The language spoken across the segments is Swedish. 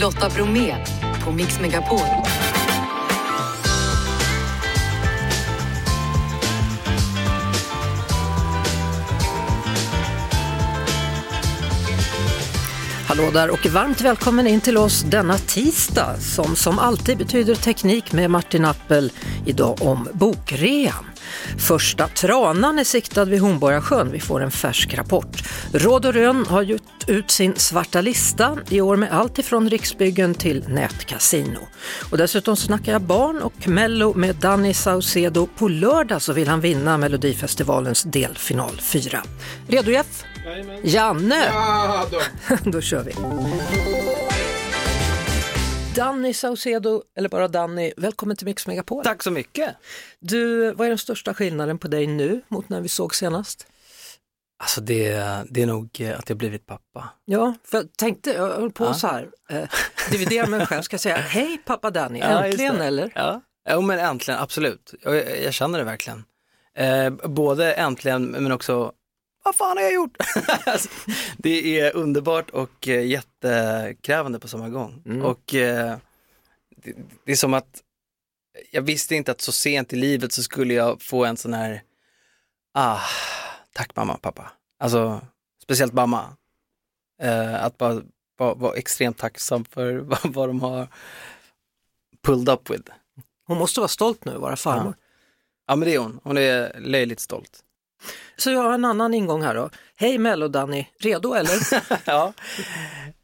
Lotta Bromé på Mix Megapol. Hallå där och varmt välkommen in till oss denna tisdag som som alltid betyder teknik med Martin Appel idag om bokrean. Första tranan är siktad vid Hornborgasjön. Vi får en färsk rapport. Råd och Rön har gjort ut sin svarta lista i år med allt ifrån Riksbyggen till nätkasino. Och dessutom snackar jag barn och Mello med Danny Saucedo. På lördag så vill han vinna Melodifestivalens delfinal 4. Redo Jeff? Janne! Ja, då. Då kör vi. Danny Saucedo, eller bara Danny, välkommen till Mix Megapol. Tack så mycket. Du, vad är den största skillnaden på dig nu mot när vi såg senast? Alltså det, det är nog eh, att jag blivit pappa. Ja, för jag tänkte, jag höll på Ja. så här, eh, dividera mig själv, ska jag säga hej pappa Danny, Ja, äntligen eller? Ja, jo, men äntligen, absolut. Jag, jag känner det verkligen. Eh, både äntligen men också, vad fan har jag gjort? Alltså, det är underbart och eh, jättekrävande på samma gång. Mm. Och eh, det, det är som att jag visste inte att så sent i livet så skulle jag få en sån här, ah, tack mamma och pappa. Alltså, speciellt mamma. Eh, att bara vara vara extremt tacksam för vad, vad de har pulled up with. Hon måste vara stolt nu, vara farmor. Ja men det är hon, hon är löjligt stolt. Så jag har en annan ingång här då. Hej Mello Danny, redo eller? ja.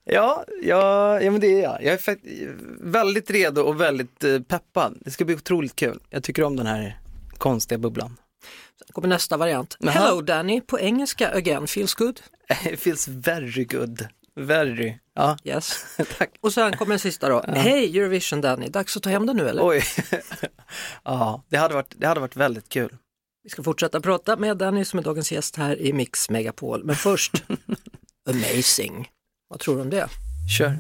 Ja, ja, ja men det är jag. Jag är väldigt redo och väldigt eh, peppad. Det ska bli otroligt kul. Jag tycker om den här konstiga bubblan. Sen kommer nästa variant. Jaha. Hello Danny, på engelska again, feels good? Feels very good. Very. Ja, Yes. tack. Och sen kommer den sista då. Hej Eurovision Danny, dags att ta hem det nu eller? Oj. ja, det hade, varit, det hade varit väldigt kul. Vi ska fortsätta prata med Danny som är dagens gäst här i Mix Megapol. Men först, Amazing. Vad tror du om det? Kör.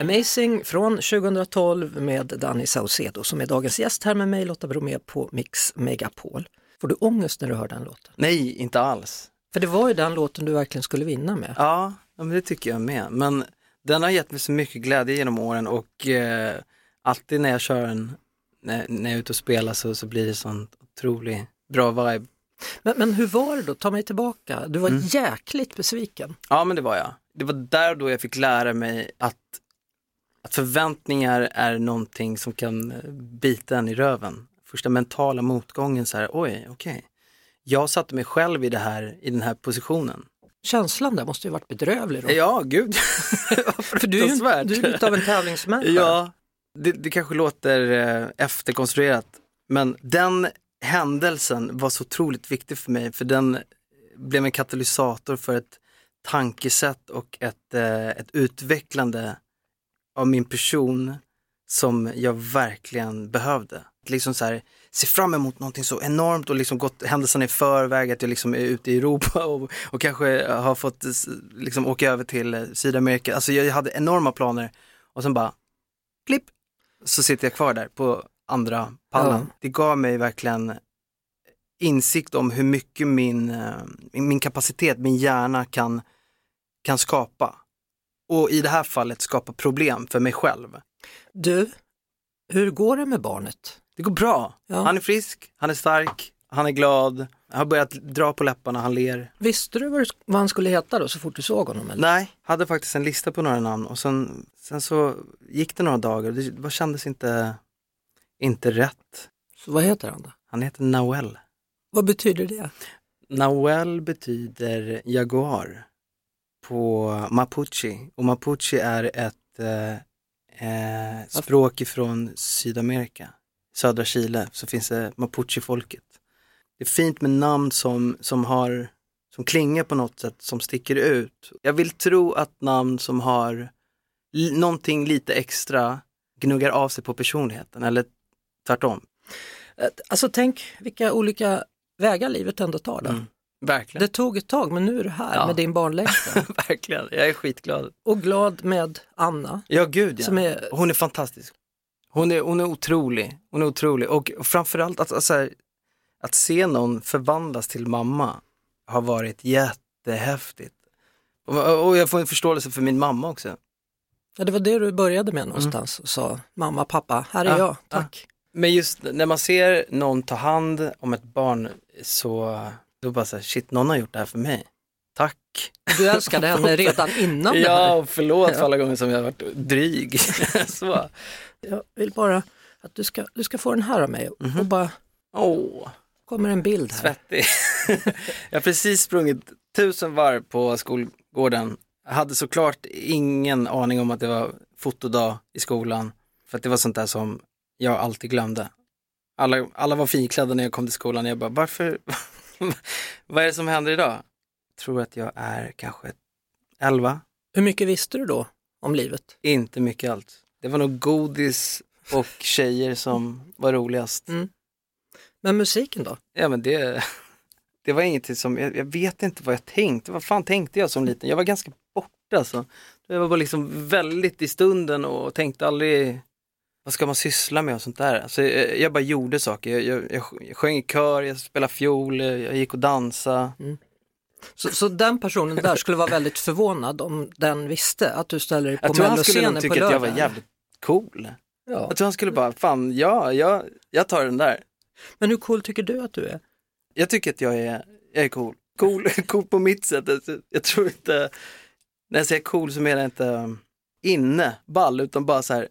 Amazing från 2012 med Danny Saucedo som är dagens gäst här med mig Lotta Bromé på Mix Megapol. Får du ångest när du hör den låten? Nej, inte alls. För det var ju den låten du verkligen skulle vinna med. Ja, men det tycker jag med. Men den har gett mig så mycket glädje genom åren och eh, alltid när jag kör den, när, när jag är ute och spelar så, så blir det sån otroligt bra vibe. Men, men hur var det då? Ta mig tillbaka. Du var Mm. jäkligt besviken. Ja, men det var jag. Det var där då jag fick lära mig att, att förväntningar är någonting som kan eh, bita en i röven. Första mentala motgången så här, oj, okej. Jag satte mig själv i, det här, i den här positionen. Känslan där måste ju varit bedrövlig då. Ja, gud. För du är ju du är av en tävlingsmänniska. Ja, det, det kanske låter eh, efterkonstruerat, men den händelsen var så otroligt viktig för mig, för den blev en katalysator för ett tankesätt och ett, eh, ett utvecklande av min person som jag verkligen behövde. Liksom så här, se fram emot någonting så enormt och liksom gått händelserna i förväg, att jag liksom är ute i Europa och, och kanske har fått liksom åka över till eh, Sydamerika. Alltså jag hade enorma planer och sen bara klipp, så sitter jag kvar där på andra pallen. Ja. Det gav mig verkligen insikt om hur mycket min, eh, min kapacitet, min hjärna kan, kan skapa. Och i det här fallet skapa problem för mig själv. Du, hur går det med barnet? Det går bra. Ja. Han är frisk, han är stark, han är glad, han har börjat dra på läpparna, han ler. Visste du vad, han skulle heta då så fort du såg honom? Eller? Nej, hade faktiskt en lista på några namn och sen, sen så gick det några dagar och det bara kändes inte, inte rätt. Så vad heter han då? Han heter Nawel. Vad betyder det? Nawel betyder jaguar på mapuche och mapuche är ett eh, eh, språk ifrån Sydamerika. Södra Chile så finns det mapuche-folket. Det är fint med namn som, som har som klingar på något sätt som sticker ut. Jag vill tro att namn som har någonting lite extra gnuggar av sig på personligheten eller tvärtom. Alltså tänk vilka olika vägar livet ändå tar då. Mm. Verkligen. Det tog ett tag men nu är du här Ja. med din barnlängtan. Verkligen, jag är skitglad. och glad med Anna. Ja, gud ja. Som är- Hon är fantastisk. Hon är, hon är otrolig. Hon är otrolig. Och framförallt att, alltså, här, att se någon förvandlas till mamma har varit jättehäftigt. Och, och jag får en förståelse för min mamma också. Ja, det var det du började med någonstans och sa mamma, pappa, här är Ja, jag, tack. Men just när man ser någon ta hand om ett barn så, då bara så här, shit, någon har gjort det här för mig. Tack. Du älskade henne redan innan det här. Ja, och förlåt för Ja. alla gånger som jag har varit dryg. så. Jag vill bara att du ska, du ska få den här av mig Mhm. och bara Åh, kommer en bild här. svettig. jag har precis sprungit tusen varv på skolgården. Jag hade såklart ingen aning om att det var fotodag i skolan. För att det var sånt där som jag alltid glömde. Alla, alla var finklädda när jag kom till skolan. Jag bara, varför? Vad är det som händer idag? Jag tror att jag är kanske 11, Hur mycket visste du då om livet? inte mycket allt. Det var nog godis och tjejer som var roligast. Mm. Men musiken då? Ja men det, det var ingenting som, jag, jag vet inte vad jag tänkte, vad fan tänkte jag som liten? Jag var ganska borta alltså. Jag var bara liksom väldigt i stunden och tänkte aldrig, vad ska man syssla med och sånt där. Alltså, jag, jag bara gjorde saker, jag, jag, jag, sjöng i kör, jag spelade fiol, jag, gick och dansade. Så, så den personen där skulle vara väldigt förvånad om den visste att du ställer dig på Jag tror han skulle melloscenen på tycka att jag lördag. var jävligt cool. Ja. Jag tror han skulle bara, fan ja, jag, jag tar den där. Men hur cool tycker du att du är? Jag tycker att jag är, jag är cool. Cool, cool på mitt sätt. Jag tror inte, när jag säger cool så menar jag inte um, inne, ball, utan bara så här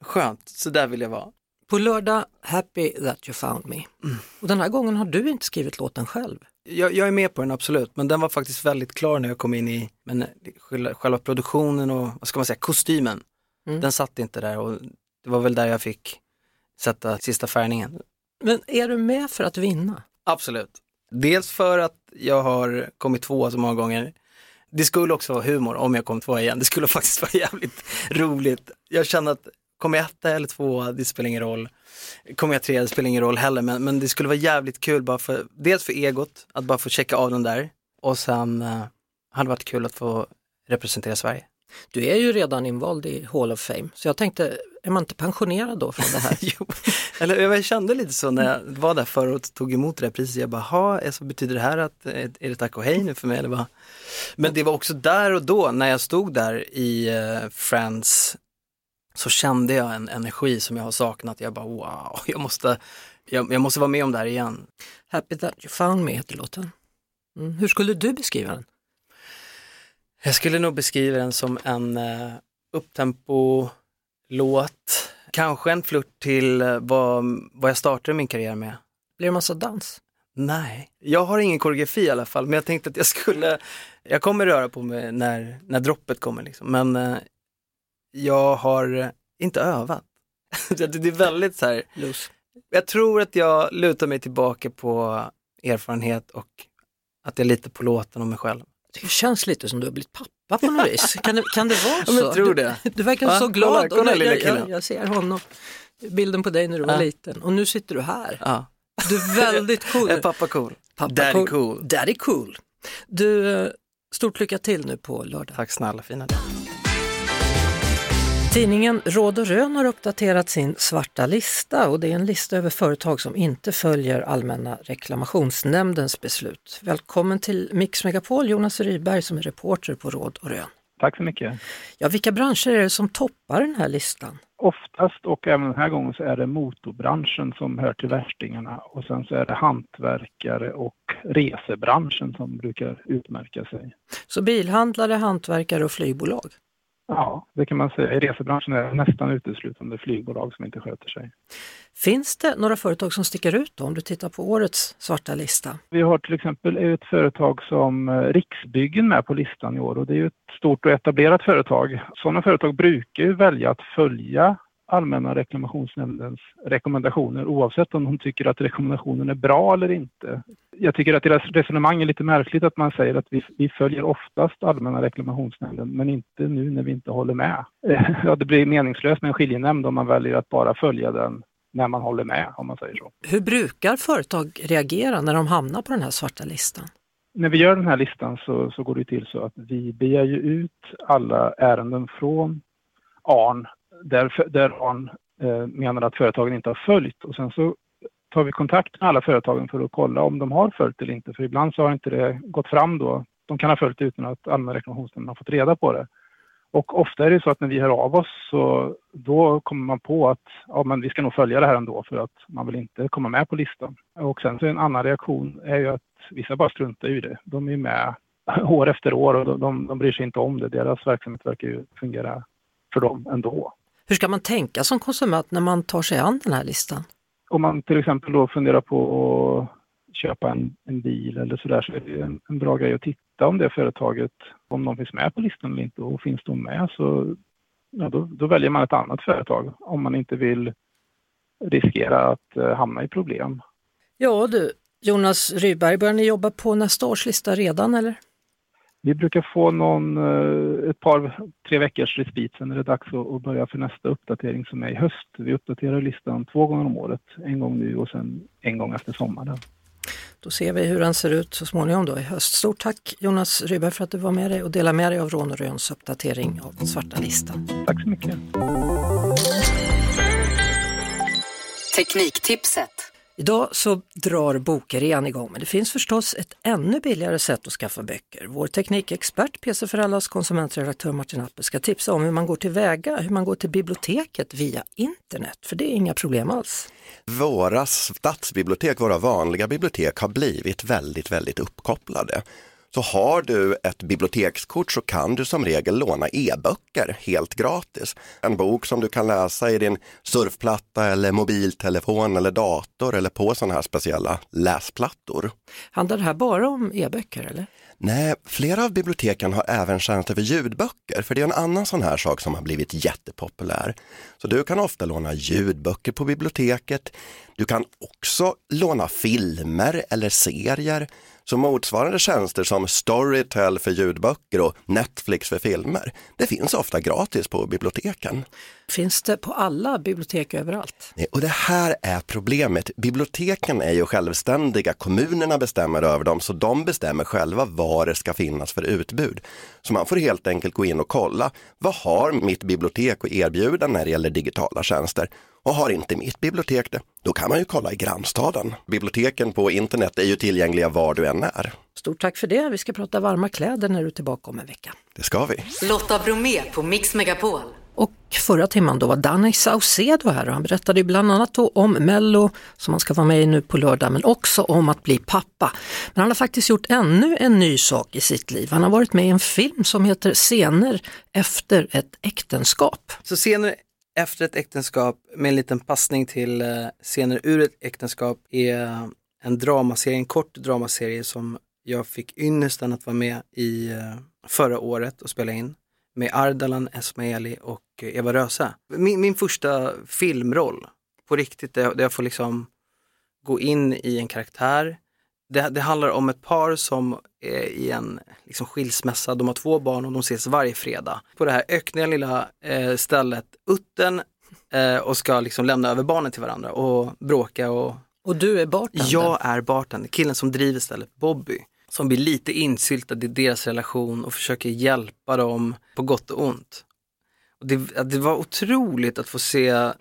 skönt, så där vill jag vara. På lördag, Happy that you found me. Mm. Och den här gången har du inte skrivit låten själv. Jag, jag är med på den absolut, men den var faktiskt väldigt klar när jag kom in i, men själva, själva produktionen och, vad ska man säga, kostymen, Mm. den satt inte där och det var väl där jag fick sätta sista färgningen. Men är du med för att vinna? Absolut. Dels för att jag har kommit tvåa så många gånger. Det skulle också vara humor om jag kom tvåa igen. Det skulle faktiskt vara jävligt roligt. Jag känner att kommer jag etta eller tvåa, det spelar ingen roll. Kommer jag trea, det spelar ingen roll heller. Men, men det skulle vara jävligt kul bara för, dels för egot, att bara få checka av den där. Och sen eh, hade det varit kul att få representera Sverige. Du är ju redan invald i Hall of Fame, så jag tänkte, är man inte pensionerad då från det här? jo, eller jag kände lite så när jag var där förra och tog emot det här priset. Jag bara, ha, så betyder det här att, eh, är det tack och hej nu för mig eller vad? Men det var också där och då, när jag stod där i uh, Friends, så kände jag en energi som jag har saknat. Jag bara, wow, jag måste, jag, jag måste vara med om det här igen. Happy that you found me heter låten. Mm. Hur skulle du beskriva den? Jag skulle nog beskriva den som en uh, upptempo-låt, kanske en flört till uh, vad, vad jag startade min karriär med. Blir det massa dans? Nej, jag har ingen koreografi i alla fall, men jag tänkte att jag skulle, jag kommer röra på mig när, när droppet kommer liksom, men eh, jag har eh, inte övat. det det är väldigt så här, Loose. jag tror att jag lutar mig tillbaka på erfarenhet och att jag litar på låten och mig själv. Det känns lite som du har blivit pappa på något vis. Kan det, kan det vara Ja, så? men tror du, det. du verkar Va? så glad. Kolla, kolla Och lilla jag, jag, killen. jag ser honom, bilden på dig när du var Ja. liten och nu sitter du här. Ja. Du är väldigt cool. Är pappa cool? Pappa Daddy cool. Daddy cool. Du, eh, stort lycka till nu på lördag. Tack snälla fina. Tidningen Råd och Rön har uppdaterat sin svarta lista och det är en lista över företag som inte följer Allmänna reklamationsnämndens beslut. Välkommen till Mix Megapol, Jonas Rydberg som är reporter på Råd och Rön. Tack så mycket. Ja, vilka branscher är det som toppar den här listan? Oftast och även den här gången så är det motorbranschen som hör till värstingarna och sen så är det hantverkare och resebranschen som brukar utmärka sig. Så bilhandlare, hantverkare och flygbolag. Ja, det kan man säga. I resebranschen är det nästan uteslutande flygbolag som inte sköter sig. Finns det några företag som sticker ut då, om du tittar på årets svarta lista? Vi har till exempel ett företag som eh, Riksbyggen med på listan i år och det är ju ett stort och etablerat företag. Sådana företag brukar ju välja att följa Allmänna reklamationsnämndens rekommendationer oavsett om de tycker att rekommendationen är bra eller inte. Jag tycker att deras resonemang är lite märkligt att man säger att vi, vi följer oftast Allmänna reklamationsnämnden men inte nu när vi inte håller med. Ja, det blir meningslöst med en skiljenämnd om man väljer att bara följa den när man håller med om man säger så. Hur brukar företag reagera när de hamnar på den här svarta listan? när vi gör den här listan så, så går det till så att vi begär ju ut alla ärenden från ARN där, där ARN eh, menar att företagen inte har följt och sen så tar vi kontakt med alla företagen för att kolla om de har följt eller inte. För ibland så har inte det gått fram då. De kan ha följt utan att Allmänna reklamationsnämnden har fått reda på det. Och ofta är det så att när vi hör av oss så då kommer man på att ja, men vi ska nog följa det här ändå för att man vill inte komma med på listan. Och sen så en annan reaktion är ju att vissa bara struntar i det. De är med år efter år och de, de, de bryr sig inte om det. Deras verksamhet verkar ju fungera för dem ändå. Hur ska man tänka som konsument när man tar sig an den här listan? Om man till exempel då funderar på att köpa en, en bil eller sådär så är det en, en bra grej att titta om det företaget, om de finns med på listan eller inte och finns de med så ja, då, då väljer man ett annat företag om man inte vill riskera att uh, hamna i problem. Ja du, Jonas Rydberg, börjar ni jobba på nästa års lista redan eller? Vi brukar få någon, eh, ett par, tre veckors respit, sen är det dags att börja för nästa uppdatering som är i höst. Vi uppdaterar listan två gånger om året, en gång nu och sen en gång efter sommaren. Då ser vi hur den ser ut så småningom då i höst. Stort tack Jonas Rydberg för att du var med dig och delade med dig av Rån och Röns uppdatering av den svarta listan. Tack så mycket. Tekniktipset. Idag så drar bokrean igång men det finns förstås ett ännu billigare sätt att skaffa böcker. Vår teknikexpert PC Föräldrars konsumentredaktör Martin Appel ska tipsa om hur man går tillväga, hur man går till biblioteket via internet, för det är inga problem alls. Våra stadsbibliotek, våra vanliga bibliotek har blivit väldigt, väldigt uppkopplade. Så har du ett bibliotekskort så kan du som regel låna e-böcker helt gratis. En bok som du kan läsa i din surfplatta eller mobiltelefon eller dator eller på sådana här speciella läsplattor. Handlar det här bara om e-böcker eller? Nej, flera av biblioteken har även tjänster för ljudböcker, för det är en annan sån här sak som har blivit jättepopulär. Så du kan ofta låna ljudböcker på biblioteket. Du kan också låna filmer eller serier. Så motsvarande tjänster som Storytel för ljudböcker och Netflix för filmer, det finns ofta gratis på biblioteken. Finns det på alla bibliotek överallt? Och det här är problemet. Biblioteken är ju självständiga, kommunerna bestämmer över dem, så de bestämmer själva vad det ska finnas för utbud. Så man får helt enkelt gå in och kolla, vad har mitt bibliotek att erbjuda när det gäller digitala tjänster? Och har inte mitt bibliotek det, då kan man ju kolla i grannstaden. Biblioteken på internet är ju tillgängliga var du än är. Stort tack för det. Vi ska prata varma kläder när du är tillbaka om en vecka. Det ska vi. Lotta Bromé på Mix Megapol. Och förra timman då var Danny Saucedo här och han berättade bland annat om Mello som han ska vara med i nu på lördag men också om att bli pappa. Men han har faktiskt gjort ännu en ny sak i sitt liv. Han har varit med i en film som heter Scener efter ett äktenskap. Så scener efter ett äktenskap med en liten passning till eh, scener ur ett äktenskap är en dramaserie, en kort dramaserie som jag fick ynnesten att vara med i eh, förra året och spela in med Ardalan Esmaeli och Eva Röse. Min, min första filmroll på riktigt där jag, där jag får liksom gå in i en karaktär. Det, det, handlar om ett par som är i en liksom, skilsmässa, de har två barn och de ses varje fredag på det här ökniga lilla eh, stället Utten eh, och ska liksom lämna över barnen till varandra och bråka och Och du är bartender? jag är bartender, killen som driver stället, Bobby, som blir lite insyltad i deras relation och försöker hjälpa dem på gott och ont. Och det, det var otroligt att få se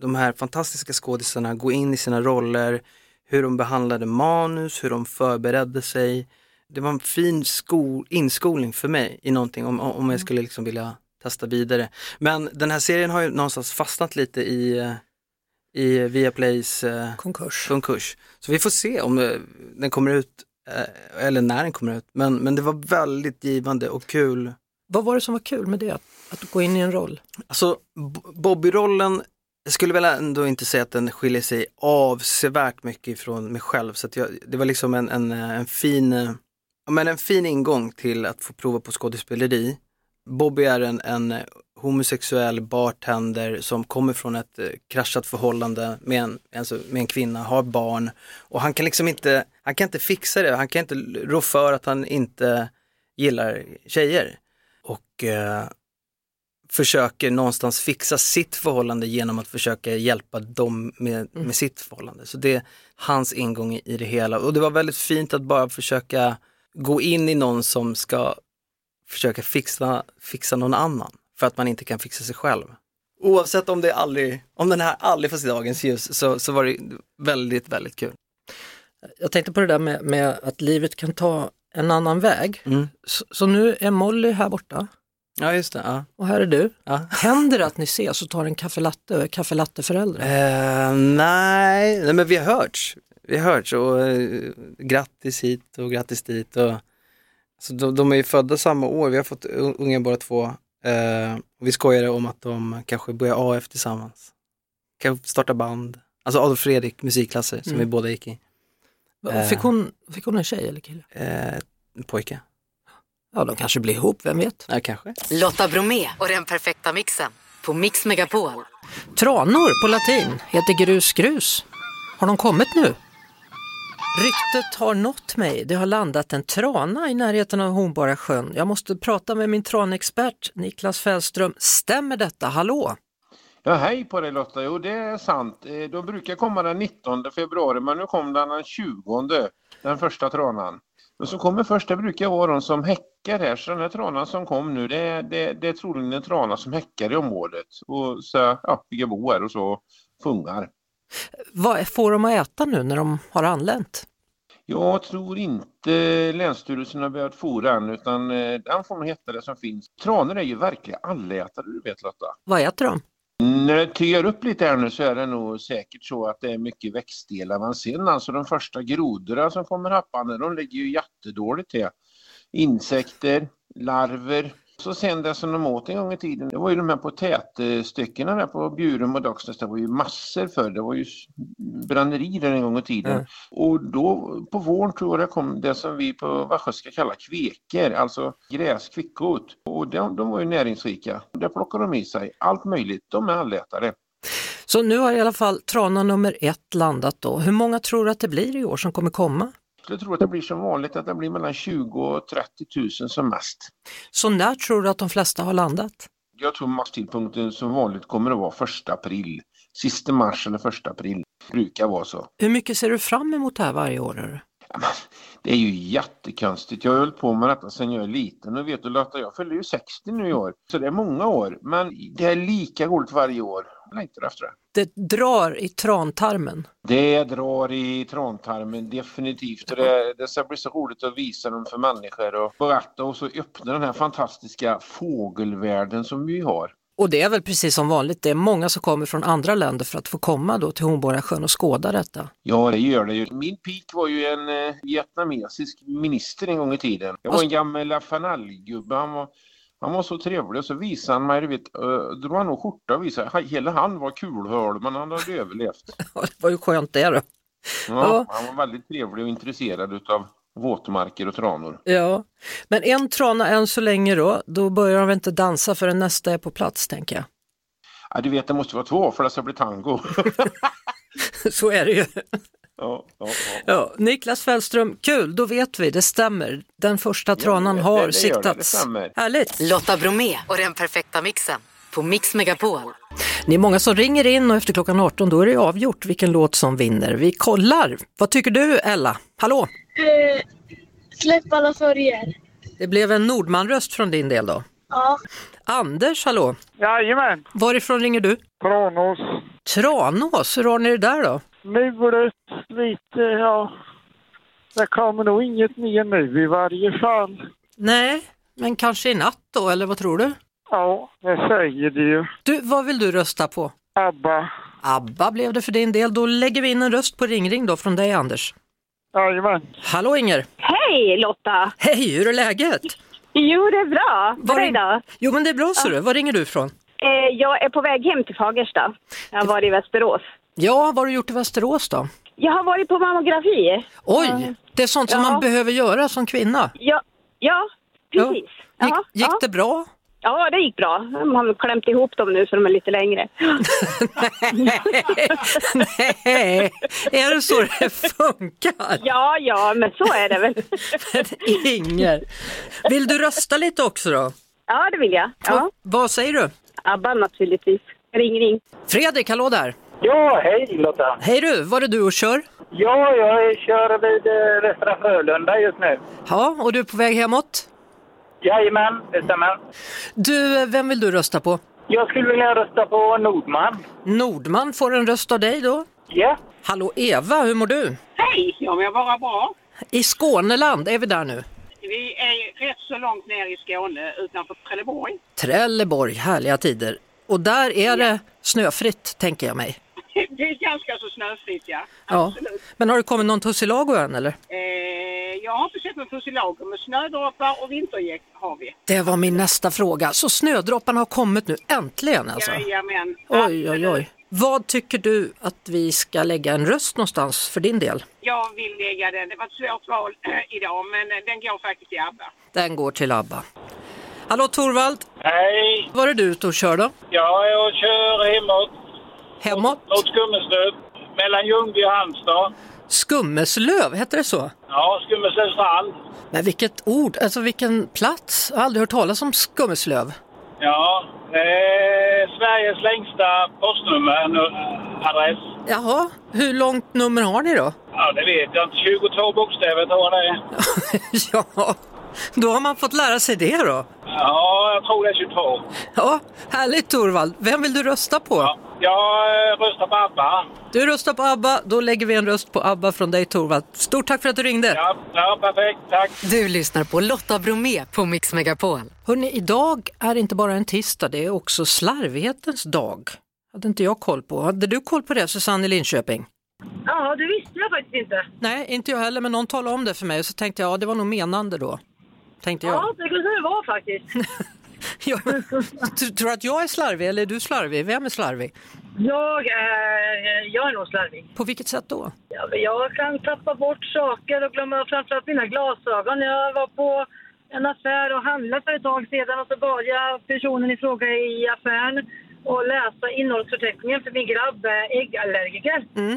de här fantastiska skådisarna gå in i sina roller, hur de behandlade manus, hur de förberedde sig. Det var en fin skol, inskolning för mig i någonting om, om jag skulle liksom vilja testa vidare. Men den här serien har ju någonstans fastnat lite i, eh, i Viaplays eh, Konkurs. konkurs. Så vi får se om eh, den kommer ut, eller när den kommer ut. Men, men det var väldigt givande och kul. Vad var det som var kul med det? Att, att gå in i en roll? Alltså Bobby-rollen, jag skulle väl ändå inte säga att den skiljer sig avsevärt mycket ifrån mig själv. Så att jag, det var liksom en, en, en, fin, ja, men en fin ingång till att få prova på skådespeleri. Bobby är en, en homosexuell bartender som kommer från ett eh, kraschat förhållande med en, alltså, med en kvinna, har barn och han kan liksom inte, han kan inte fixa det, han kan inte rå för att han inte gillar tjejer. Och eh, försöker någonstans fixa sitt förhållande genom att försöka hjälpa dem med, med sitt förhållande. Så det är hans ingång i, i det hela och det var väldigt fint att bara försöka gå in i någon som ska försöka fixa, fixa någon annan för att man inte kan fixa sig själv. Oavsett om, det aldrig, om den här aldrig får se dagens ljus så, så var det väldigt, väldigt kul. Jag tänkte på det där med, med att livet kan ta en annan väg. Mm. Så, så nu är Molly här borta. Ja, just det. Ja. Och här är du. Ja. Händer det att ni ses och tar en kaffelatte kaffelatteföräldrar? Eh, nej, nej, men vi har hörts. Vi har hörts och eh, grattis hit och grattis dit. Och, så de, de är ju födda samma år, vi har fått un- unga båda två. Eh, och vi skojade om att de kanske börjar AF tillsammans. Kanske starta band. Alltså Adolf Fredrik musikklasser som Mm. vi båda gick i. eh. Fick hon, fick hon en tjej eller kille? Eh, pojke. Ja, de kanske blir ihop, vem vet? Ja, kanske. Lotta Bromé och den perfekta mixen på Mix Megapol. Tranor på latin heter grus grus. Har de kommit nu? Ryktet har nått mig. Det har landat en trana i närheten av Hornborga sjön. Jag måste prata med min tranexpert Niklas Fällström. Stämmer detta? Hallå? Ja, hej på dig Lotta. Jo, det är sant. Eh, De brukar komma den 19 februari, men nu kom den den 20, den första tranan. Men som kommer först, det brukar vara de som häckar här. Så den här tranan som kom nu, det det, det är troligen en trana som häckar i området. Och så, ja, bygger bo här och så fungar. Vad får de att äta nu när de har anlänt? Jag tror inte Länsstyrelsen har börjat fora än, utan eh, den får nog heta det som finns. Tranor är ju verkliga allätare, du vet Lotta. Vad äter de? När det tyar upp lite här nu så är det nog säkert så att det är mycket växtdelar. man ser. alltså de första grodorna som kommer happande, de ligger ju jättedåligt till. Insekter, larver. Så sen det som de åt en gång i tiden, det var ju de här potätstyckena där på Bjurum och Docksnäs, det var ju massor för Det var ju bränneri där en gång i tiden. Mm. Och då på våren tror jag det kom det som vi på västgötska kallar kveker, alltså gräs, kvickot. Och de, de var ju näringsrika. Där plockar de i sig allt möjligt. De är allätare. Så nu har i alla fall trana nummer ett landat då. Hur många tror du att det blir i år som kommer komma? Jag tror att det blir som vanligt att det blir mellan 20 och 30 000 som mest. Så när tror du att de flesta har landat? Jag tror masstidpunkten som vanligt kommer att vara första april. Sista mars eller första april. brukar vara så. Hur mycket ser du fram emot det här varje år? Det är ju jättekonstigt. Jag har hållit på med detta sedan jag är liten och vet du Lotta, jag fyller ju 60 nu i år. Så det är många år. Men det är lika roligt varje år. Jag längtar efter det. Det drar i trantarmen. Det drar i trantarmen definitivt och det, det ska bli så roligt att visa dem för människor och berätta och så öppna den här fantastiska fågelvärlden som vi har. Och det är väl precis som vanligt, det är många som kommer från andra länder för att få komma då till Hornborgasjön och skåda detta. Ja, det gör det ju. Min pik var ju en eh, vietnamesisk minister en gång i tiden. Det var en gammal Lafanal-gubbe. Han var, han var så trevlig och så visade han mig, du vet, uh, drog han nog skjorta och visade. Hela han var kulhål men han hade överlevt. Det var ju skönt det då. Ja, Han var väldigt trevlig och intresserad utav våtmarker och tranor. Ja, men en trana än så länge då, då börjar de väl inte dansa förrän nästa är på plats tänker jag. Ja, du vet, det måste vara två för det ska bli tango. Så är det ju. ja, ja, ja. Ja, Niklas Fällström, kul, då vet vi, det stämmer. Den första tranan det- har det det, det siktats. stämmer. Härligt! Lotta Bromé och den perfekta mixen på Mix Megapol. Det är många som ringer in och efter klockan 18 då är det avgjort vilken låt som vinner. Vi kollar. Vad tycker du Ella? Hallå? Eh, släpp alla sorger. Det blev en Nordman-röst från din del då. Ja. Anders, hallå? Jajamän, Varifrån ringer du? Tranås. Tranås, hur har ni det där då? Mulet, lite, ja. Det kommer nog inget mer nu i varje fall. Nej, men kanske i natt då, eller vad tror du? Ja, det säger det ju. Du, vad vill du rösta på? ABBA. ABBA blev det för din del. Då lägger vi in en röst på ringring då från dig Anders. Jajamän. Hallå Inger! Hej Lotta! Hej, hur är läget? Jo, det är bra. Var dig då? Jo men det är bra ser du. Var ringer du ifrån? Eh, jag är på väg hem till Fagersta. Jag har varit i Västerås. Ja, vad har du gjort i Västerås då? Jag har varit på mammografi. Oj, det är sånt som Ja. man behöver göra som kvinna. Ja, ja precis. Gick, Ja, gick ja. det bra? Ja, det gick bra. De har klämt ihop dem nu så de är lite längre. Nej, är det så det funkar? Ja, ja, men så är det väl. Inger, vill du rösta lite också då? Ja, det vill jag. Ja. Vad- säger du? ABBA naturligtvis. Ring, ring. Fredrik, hallå där! Ja, hej Lotta. Hej du, var är du och kör? Ja, jag kör vid eh, Västra Frölunda just nu. Ja, och du är på väg hemåt? Jajamän, det stämmer. Du, vem vill du rösta på? Jag skulle vilja rösta på Nordman. Nordman får en röst av dig då. Ja. Hallå Eva, hur mår du? Hej! Jag mår bara bra. I Skåneland, är vi där nu? Vi är rätt så långt ner i Skåne utanför Trelleborg. Trelleborg, härliga tider. Och där är det snöfritt tänker jag mig. Det är ganska så snöfritt ja. Ja. Absolut. Men har det kommit någon tussilago än eller? Eh, jag har inte sett någon tussilago men snödroppar och vintergäck har vi. Det var min nästa fråga. Så snödropparna har kommit nu, äntligen alltså? Jajamän. Oj, oj, oj. Vad tycker du att vi ska lägga en röst någonstans för din del? Jag vill lägga den. Det var ett svårt val eh, idag men eh, den går faktiskt till ABBA. Den går till ABBA. Hallå Torvald, Hej! var är du ute och kör då? Jag är och kör hemåt Hemåt? mot Skummeslöv. Mellan Ljungby och Halmstad. Skummeslöv, heter det så? Ja, Skummeslövs strand. Men vilket ord, alltså vilken plats. Jag har aldrig hört talas om Skummeslöv. Ja, är Sveriges längsta postnummer, nu- adress. Jaha, hur långt nummer har ni då? Ja, det vet jag inte. 22 bokstäver tror jag det är. ja, då har man fått lära sig det då. Ja, jag tror det är 22. Ja, härligt Torvald. Vem vill du rösta på? Jag eh, röstar på ABBA. Du röstar på ABBA, då lägger vi en röst på ABBA från dig Torvald. Stort tack för att du ringde. Ja, ja perfekt. Tack. Du lyssnar på Lotta Bromé på Mix Megapol. Hörrni, idag är inte bara en tisdag, det är också slarvighetens dag. hade inte jag koll på. Hade du koll på det Susanne i Linköping? Ja, det visste jag faktiskt inte. Nej, inte jag heller, men någon talade om det för mig och så tänkte jag, ja det var nog menande då. Tänkte jag. Ja, det kunde det vara faktiskt. Ja, Tror du att jag är slarvig eller är du slarvig? Vem är slarvig? Jag är, jag är nog slarvig. På vilket sätt då? Ja, men Jag kan tappa bort saker och glömma framförallt mina glasögon. Jag var på en affär och handlade för ett tag sedan och så bad jag personen i fråga i affären att läsa innehållsförteckningen för min grabb är äggallergiker. Eh,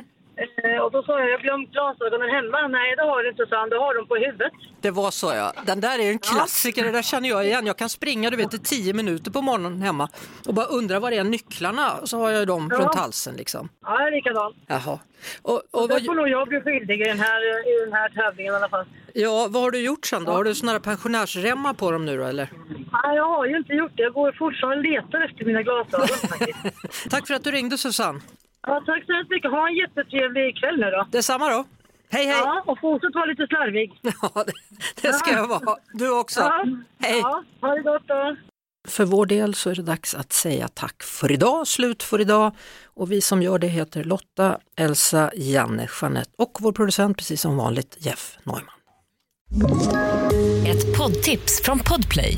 Och då sa jag, jag glömt glasögonen hemma. Nej, det har du inte, sa han. Du har dem på huvudet. Det var så ja. Den där är en klassiker, det där känner jag igen. Jag kan springa du vet, i tio minuter på morgonen hemma och bara undra var är nycklarna? Så har jag dem Ja. runt halsen liksom. Ja, jag är likadan. Jaha. Och, och Och vad, får nog jag bli skyldig i den här, i den här tävlingen i alla fall. ja, vad har du gjort sen då? Har du såna pensionärsremmar på dem nu då eller? Nej, jag har ju inte gjort det. Jag går fortfarande och letar efter mina glasögon. Tack för att du ringde Susanne. Ja, tack så hemskt mycket. Ha en jättetrevlig kväll nu då. Detsamma då. Hej hej! Ja, och fortsätt vara lite slarvig. Ja, det, det ska jag vara. Du också. Ja, Hej! Ja, ha det gott då. För vår del så är det dags att säga tack för idag, slut för idag. Och vi som gör det heter Lotta, Elsa, Janne, Jeanette och vår producent precis som vanligt Jeff Neumann. Ett poddtips från Podplay.